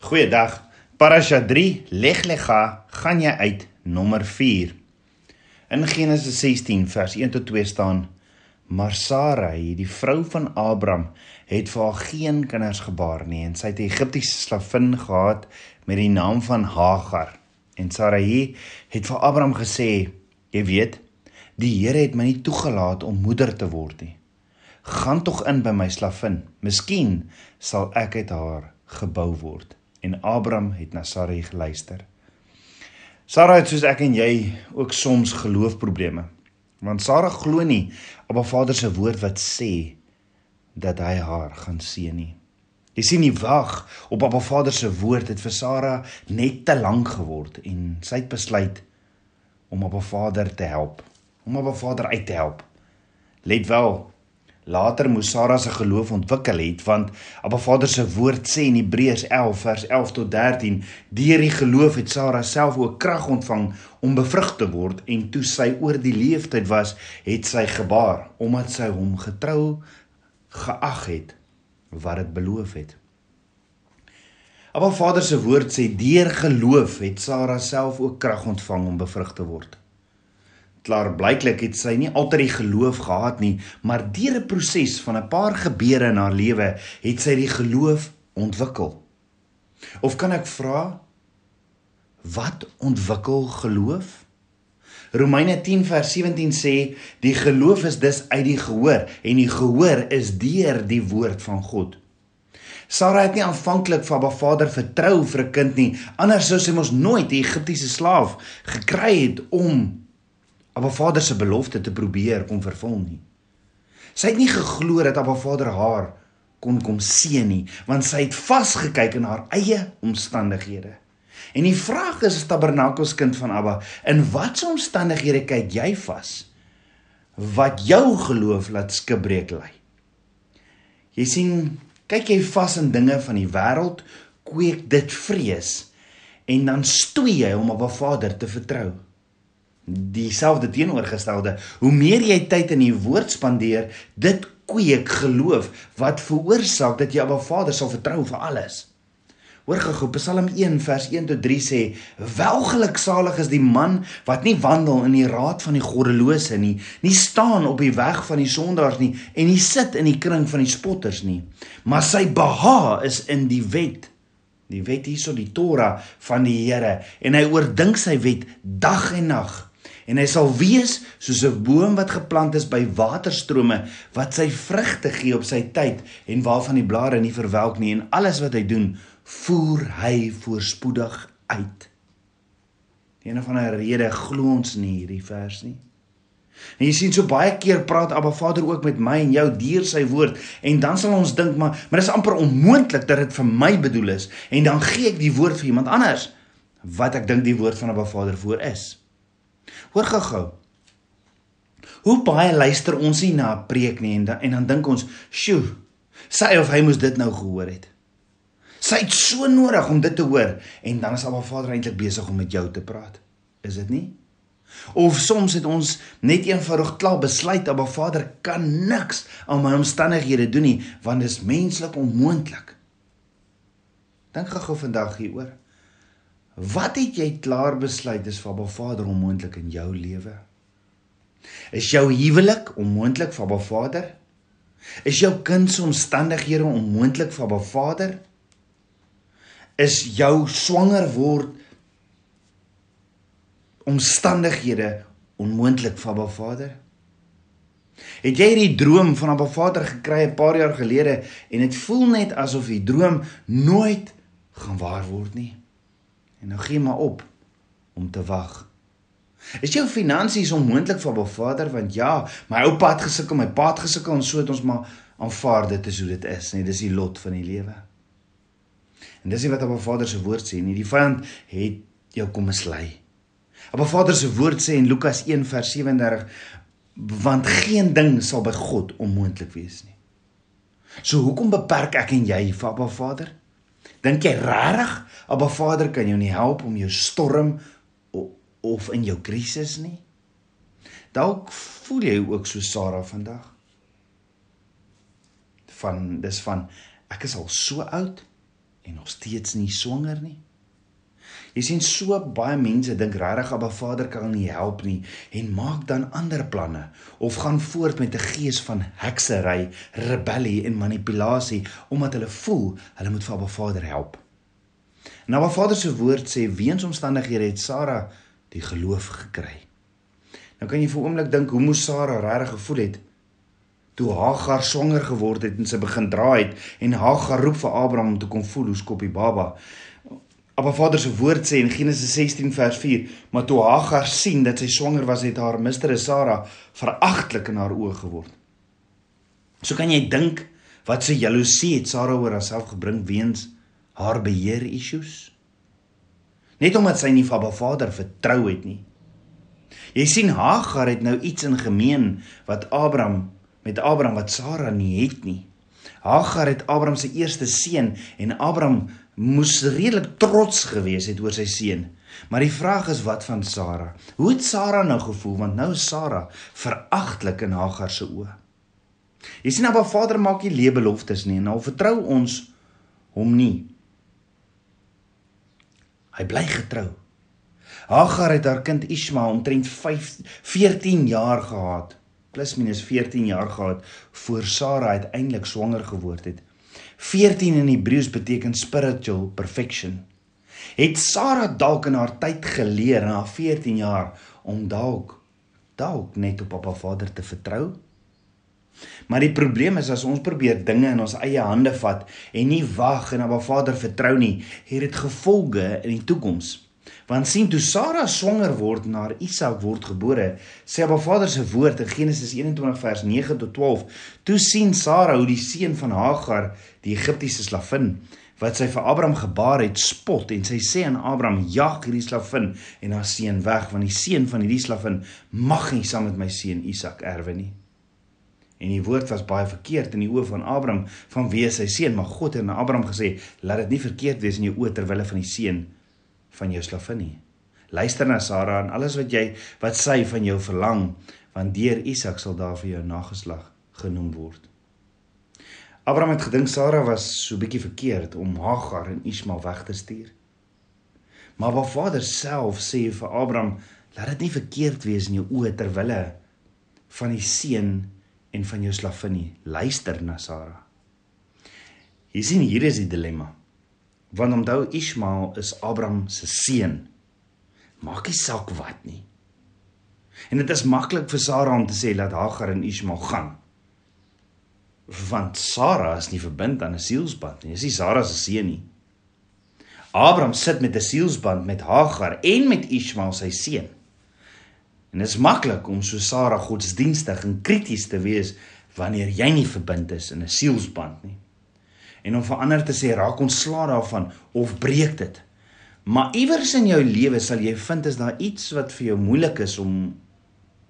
Goeiedag. Parasha 3 Leg Lega gaan jy uit nommer 4. In Genesis 16 vers 1 tot 2 staan: Maar Sarai, die vrou van Abraham, het vir haar geen kinders gebaar nie en sy het 'n Egiptiese slavin gehad met die naam van Hagar. En Sarai het vir Abraham gesê: "Jy weet, die Here het my nie toegelaat om moeder te word nie. Gaan tog in by my slavin. Miskien sal ek uit haar gebou word." En Abraham het na Sarai geluister. Sarah het soos ek en jy ook soms geloofprobleme. Want Sarah glo nie op haar vader se woord wat sê dat hy haar gaan seën nie. Jy sien nie wag op haar vader se woord het vir Sarah net te lank geword en sy het besluit om op haar vader te help, om op haar vader uit te help. Let wel, Later moes Sara se geloof ontwikkel het want Abba Vader se woord sê in Hebreërs 11 vers 11 tot 13 deur die geloof het Sara self ook krag ontvang om bevrug te word en toe sy oor die leeftyd was het sy gebaar omdat sy hom getrou geag het wat dit beloof het. Abba Vader se woord sê deur geloof het Sara self ook krag ontvang om bevrug te word. Klaar blyklik het sy nie altyd die geloof gehad nie, maar deur 'n proses van 'n paar gebeure in haar lewe het sy die geloof ontwikkel. Of kan ek vra wat ontwikkel geloof? Romeine 10 vers 17 sê die geloof is dus uit die gehoor en die gehoor is deur die woord van God. Sara het nie aanvanklik vir haar vader vertrou vir 'n kind nie, anders sou sy mos nooit die Egiptiese slaaf gekry het om Abba Vader se belofte te probeer kom vervul nie. Sy het nie geglo dat Abba Vader haar kon kom seën nie, want sy het vasgekyk in haar eie omstandighede. En die vraag is Tabernakels kind van Abba, in watter omstandighede kyk jy vas? Wat jou geloof laat skibreek lê? Jy sien, kyk jy vas in dinge van die wêreld, kweek dit vrees en dan stoei jy om op 'n Vader te vertrou dieselfde teenoorgestelde. Hoe meer jy tyd in die woord spandeer, dit kweek geloof wat veroorsaak dat jy op 'n Vader sal vertrou vir alles. Hoor gou Psalm 1 vers 1 tot 3 sê: "Welgeluksalig is die man wat nie wandel in die raad van die goddelose nie, nie staan op die weg van die sondaars nie en nie sit in die kring van die spotters nie, maar sy behaag is in die wet." Die wet hierso die Torah van die Here en hy oordink sy wet dag en nag en hy sal wees soos 'n boom wat geplant is by waterstrome wat sy vrugte gee op sy tyd en waarvan die blare nie verwelk nie en alles wat hy doen voer hy voorspoedig uit. Een of ander rede glo ons nie hierdie vers nie. En jy sien so baie keer praat Abba Vader ook met my en jou deur sy woord en dan sal ons dink maar maar dit is amper onmoontlik dat dit vir my bedoel is en dan gee ek die woord vir iemand anders wat ek dink die woord van Abba Vader voor is. Hoor gou-gou. Hoe baie luister ons nie na 'n preek nie en dan en dan dink ons, "Sjoe, sy of hy moes dit nou gehoor het." Sy het so nodig om dit te hoor en dan is Abba Vader eintlik besig om met jou te praat. Is dit nie? Of soms het ons net eenvoudig klaar besluit Abba Vader kan niks aan my omstandighede doen nie want dit is menslik onmoontlik. Dink gou-gou vandag hieroor. Wat het jy klaar besluit is vir Abba Vader onmoontlik in jou lewe? Is jou huwelik onmoontlik vir Abba Vader? Is jou kind se omstandighede onmoontlik vir Abba Vader? Is jou swanger word omstandighede onmoontlik vir Abba Vader? Het jy hierdie droom van Abba Vader gekry 'n paar jaar gelede en dit voel net asof die droom nooit gaan waar word nie? En nou gee maar op om te wag. Is jou finansies onmoontlik vir 'n vader want ja, my oupa het gesukkel, my pa het gesukkel en so het ons maar aanvaar dit is hoe dit is, nee, dis die lot van die lewe. En dis wat 'n vader se woord sê nie. Die vyand het jou kom mislei. 'n Vader se woord sê in Lukas 1 vers 37 want geen ding sal by God onmoontlik wees nie. So hoekom beperk ek en jy 'n Vader? Dink jy regtig Abba Vader kan jou nie help om jou storm of in jou krisis nie? Dalk voel jy ook so Sara vandag. Van dis van ek is al so oud en nog steeds nie swanger nie. Jy sien so baie mense dink regtig Abba Vader kan nie help nie en maak dan ander planne of gaan voort met 'n gees van heksery, rebellie en manipulasie omdat hulle voel hulle moet vir Abba Vader help. En Abba Vader se woord sê weens omstandighede het Sara die geloof gekry. Nou kan jy vir 'n oomblik dink hoe moes Sara regtig gevoel het toe Hagar swanger geword het en sy begin dra het en Hagar roep vir Abraham om te kom voel hoe skop die baba. Abba Vader se woord sê in Genesis 16 vers 4, maar toe Hagar sien dat sy swanger was, het haar mistress Sara veragtelik in haar oë geword. So kan jy dink wat sy jaloesie het Sara oor haarself gebring weens haar beheer issues. Net omdat sy nie vir Abba Vader vertrou het nie. Jy sien Hagar het nou iets in gemeen wat Abraham met Abraham wat Sara nie het nie. Hagar het Abraham se eerste seun en Abraham moes redelik trots gewees het oor sy seun. Maar die vraag is wat van Sara? Hoe het Sara nou gevoel want nou is Sara veragtelik in Hagar se oë. Jy sien Abba Vader maak nie leebeloftes nie en nou vertrou ons hom nie. Hy bly getrou. Hagar het haar kind Ismael omtrent 5 14 jaar gehad plus minus 14 jaar gehad voor Sara uiteindelik swanger geword het. 14 in Hebreëus beteken spiritual perfection. Het Sara dalk in haar tyd geleer haar 14 jaar om dalk dalk net op Papa Vader te vertrou? Maar die probleem is as ons probeer dinge in ons eie hande vat en nie wag en op Vader vertrou nie, het dit gevolge in die toekoms. Want sien toe Sara swanger word en haar Isak word gebore, sê haar vader se woord in Genesis 21 vers 9 tot 12, toe sien Sara hoe die seun van Hagar, die Egiptiese slavin, wat sy vir Abraham gebaar het, spot en sy sê aan Abraham: "Jag hierdie slavin en haar seun weg, want die seun van hierdie slavin mag nie saam met my seun Isak erwe nie." En die woord was baie verkeerd in die oë van Abraham van wie sy seun, maar God het aan Abraham gesê: "Laat dit nie verkeerd wees in jou oë ter wille van die seun van jou slavin nie. Luister na Sara en alles wat jy wat sy van jou verlang, want deur Isak sal daar vir jou nageslag genoem word. Abraham het gedink Sara was so bietjie verkeerd om Hagar en Ismael weg te stuur. Maar wat Vader self sê vir Abraham, laat dit nie verkeerd wees in jou oë ter wille van die seun en van jou slavin nie. Luister na Sara. Jy sien hier is die dilemma. Want onthou Ismael is Abraham se seun. Maak nie saak wat nie. En dit is maklik vir Sara om te sê laat Hagar en Ismael gaan. Want Sara is nie verbind aan 'n sielsband nie. Dis nie Sara se seun nie. Abraham sit met 'n sielsband met Hagar en met Ismael sy seun. En dit is maklik om so Sara godsdienstig en krities te wees wanneer jy nie verbind is in 'n sielsband nie en om verander te sê raak ontslaa daarvan of breek dit. Maar iewers in jou lewe sal jy vind is daar iets wat vir jou moeilik is om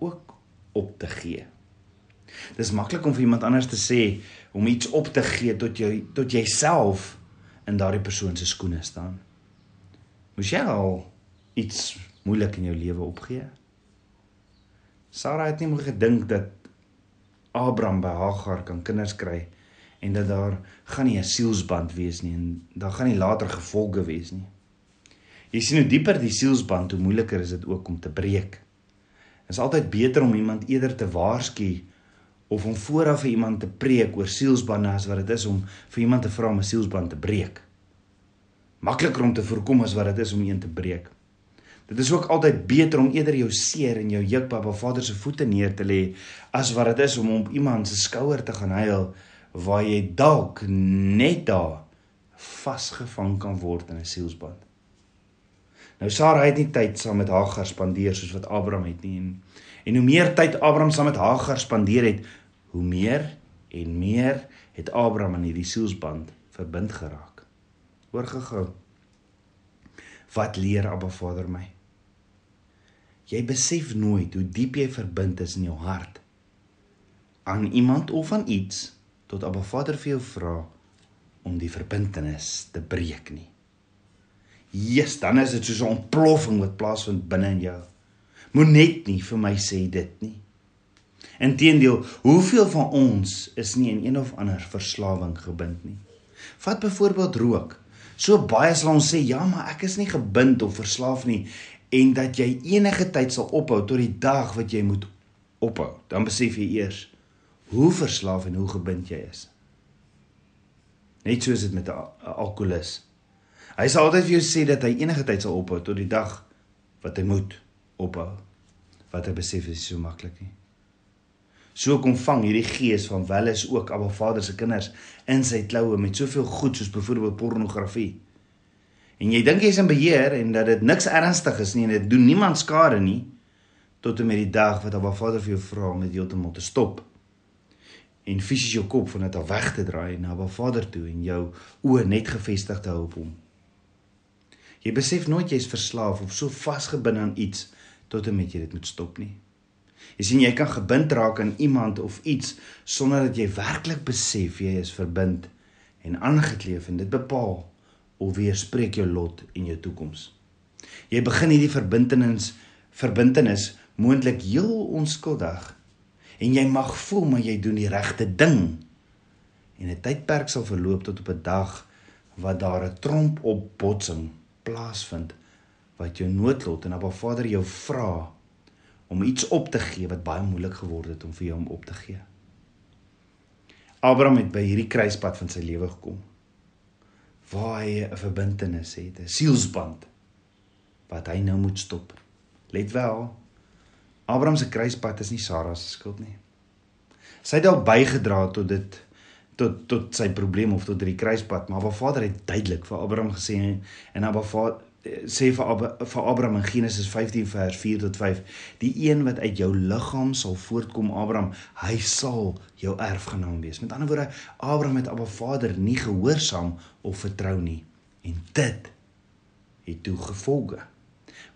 ook op te gee. Dis maklik om vir iemand anders te sê om iets op te gee tot jy tot jouself in daardie persoon se skoene staan. Moes jy al iets moeilik in jou lewe opgee? Sarah het nie meer gedink dat Abraham by Hagar kan kinders kry nie en dat daar gaan nie 'n sielsband wees nie en daar gaan nie later gevolge wees nie. Jy sien hoe dieper die sielsband, hoe moeiliker is dit ook om te breek. Dit is altyd beter om iemand eerder te waarsku of om vooraf vir iemand te preek oor sielsbande as wat dit is om vir iemand te vra om 'n sielsband te breek. Makliker om te voorkom as wat dit is om een te breek. Dit is ook altyd beter om eerder jou seer en jou juk by Baba Vader se voete neer te lê as wat dit is om op iemand se skouer te gaan huil waar jy dalk net daar vasgevang kan word in 'n sielsband. Nou Sara het nie tyd saam met Hagar spandeer soos wat Abraham het nie en, en hoe meer tyd Abraham saam met Hagar spandeer het, hoe meer en meer het Abraham aan hierdie sielsband verbind geraak. Hoor gehou. Wat leer Abba Vader my? Jy besef nooit hoe diep jy verbind is in jou hart aan iemand of aan iets tot Abba Vader vir jou vra om die verbintenis te breek nie. Jesus, dan is dit soos 'n ontploffing wat plaasvind binne in jou. Monet nie vir my sê dit nie. Inteendeel, hoeveel van ons is nie in een of ander verslawing gebind nie? Vat byvoorbeeld rook. So baie sal ons sê, ja, maar ek is nie gebind of verslaaf nie en dat jy enige tyd sal ophou tot die dag wat jy moet ophou. Dan besef jy eers hoe verslaaf en hoe gebind jy is. Net soos dit met 'n alkolikus. Hy sal altyd vir jou sê dat hy enige tyd sal ophou tot die dag wat hy moet ophou. Wat hy besef is so maklik nie. So kom vang hierdie gees van wel is ook Abba Vader se kinders in sy kloue met soveel goed soos byvoorbeeld pornografie. En jy dink jy's in beheer en dat dit niks ernstig is nie en dit doen niemand skade nie tot en met die dag wat Abba Vader vir jou vra om dit heeltemal te stop en fisies jou kop van dit af weg te draai na Abba Vader toe en jou oë net gefestig te hou op hom. Jy besef nooit jy's verslaaf of so vasgebind aan iets tot en met jy dit moet stop nie. Jy sien jy kan gebind raak aan iemand of iets sonder dat jy werklik besef jy is verbind en aangekleef en dit bepaal of weerspreek jou lot en jou toekoms. Jy begin hierdie verbintenis verbintenis moontlik heel onskuldig en jy mag voel maar jy doen die regte ding. En 'n tydperk sal verloop tot op 'n dag wat daar 'n tromp op botsing plaasvind wat jou noodlot en Abba Vader jou vra om iets op te gee wat baie moeilik geword het om vir jou om op te gee. Abraham het by hierdie kruispunt van sy lewe gekom waar hy 'n verbintenis het, 'n sielsband wat hy nou moet stop. Let wel, Abraham se kruispunt is nie Sara se skuld nie. Sy het dalk bygedra tot dit tot tot sy probleem of tot hierdie kruispunt, maar Abba Vader het duidelik vir Abraham gesê en Abba Vader sê vir Ab vir Abraham in Genesis 15 vers 4 tot 5 die een wat uit jou liggaam sal voortkom Abraham hy sal jou erfgenaam wees met ander woorde Abraham het Abba Vader nie gehoorsaam of vertrou nie en dit het toe gevolge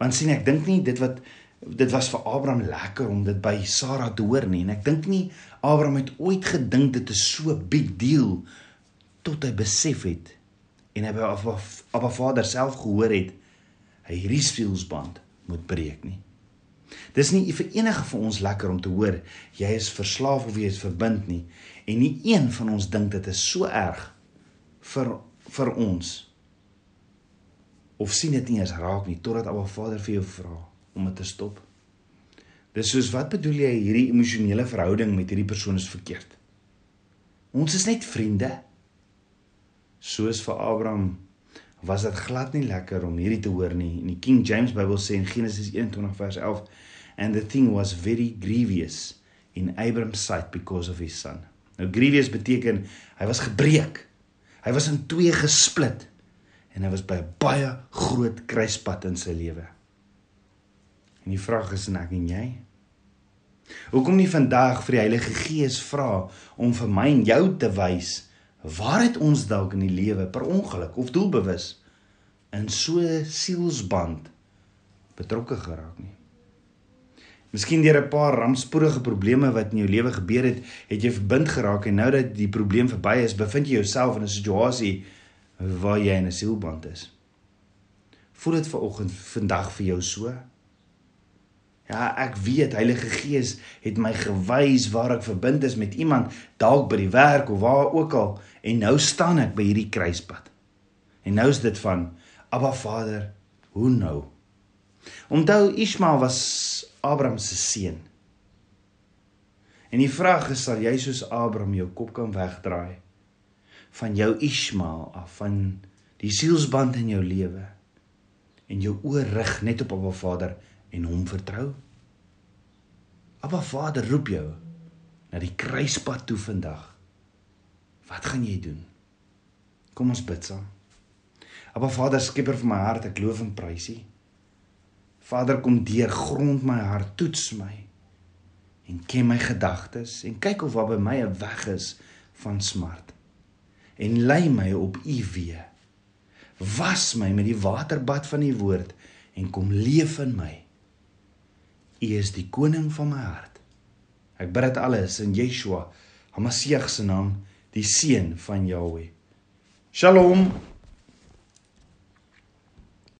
want sien ek dink nie dit wat dit was vir Abraham lekker om dit by Sara te hoor nie. En ek dink nie Abraham het ooit gedink dit is so big deal tot hy besef het en hy by Abba Vader self gehoor het hy hierdie sielsband moet breek nie. Dis nie vir enige van ons lekker om te hoor jy is verslaaf of jy is verbind nie. En nie een van ons dink dit is so erg vir vir ons of sien dit nie eens raak nie totdat Abba Vader vir jou vra om dit te stop. Dis soos wat bedoel jy hierdie emosionele verhouding met hierdie persoon is verkeerd? Ons is net vriende soos vir Abraham was dit glad nie lekker om hierdie te hoor nie. In die King James Bybel sê in Genesis 21 vers 11 and the thing was very grievous in Abraham's sight because of his son. Nou grievous beteken hy was gebreek. Hy was in twee gesplit en hy was by 'n baie groot kruispunt in sy lewe. En die vraag is en ek en jy Hoekom nie vandag vir die Heilige Gees vra om vir my en jou te wys Waar het ons dalk in die lewe per ongeluk of doelbewus in so sielsband betrokke geraak nie? Miskien deur 'n paar rampspoedige probleme wat in jou lewe gebeur het, het jy verbind geraak en nou dat die probleem verby is, bevind jy jouself in 'n situasie waar jy in 'n sielband is. Voel dit vanoggend vandag vir jou so? Ja, ek weet Heilige Gees het my gewys waar ek verbind is met iemand, dalk by die werk of waar ook al, en nou staan ek by hierdie kruispunt. En nou is dit van Abba Vader, hoe nou? Onthou Ismael was Abraham se seun. En die vraag is sal jy soos Abraham jou kop kan wegdraai van jou Ismael af van die sielsband in jou lewe en jou oor rig net op Abba Vader en hom vertrou? Abba Vader roep jou na die kruispunt toe vandag. Wat gaan jy doen? Kom ons bid saam. Abba Vader, skieper van my hart, ek loof en prys U. Vader, kom deur grond my hart, toets my en ken my gedagtes en kyk of daar by my 'n weg is van smart. En lei my op U weë. Was my met die waterbad van U woord en kom leef in my. U is die koning van my hart. Ek bid dit alles in Yeshua, Hamasieg se naam, die seun van Jahweh. Shalom.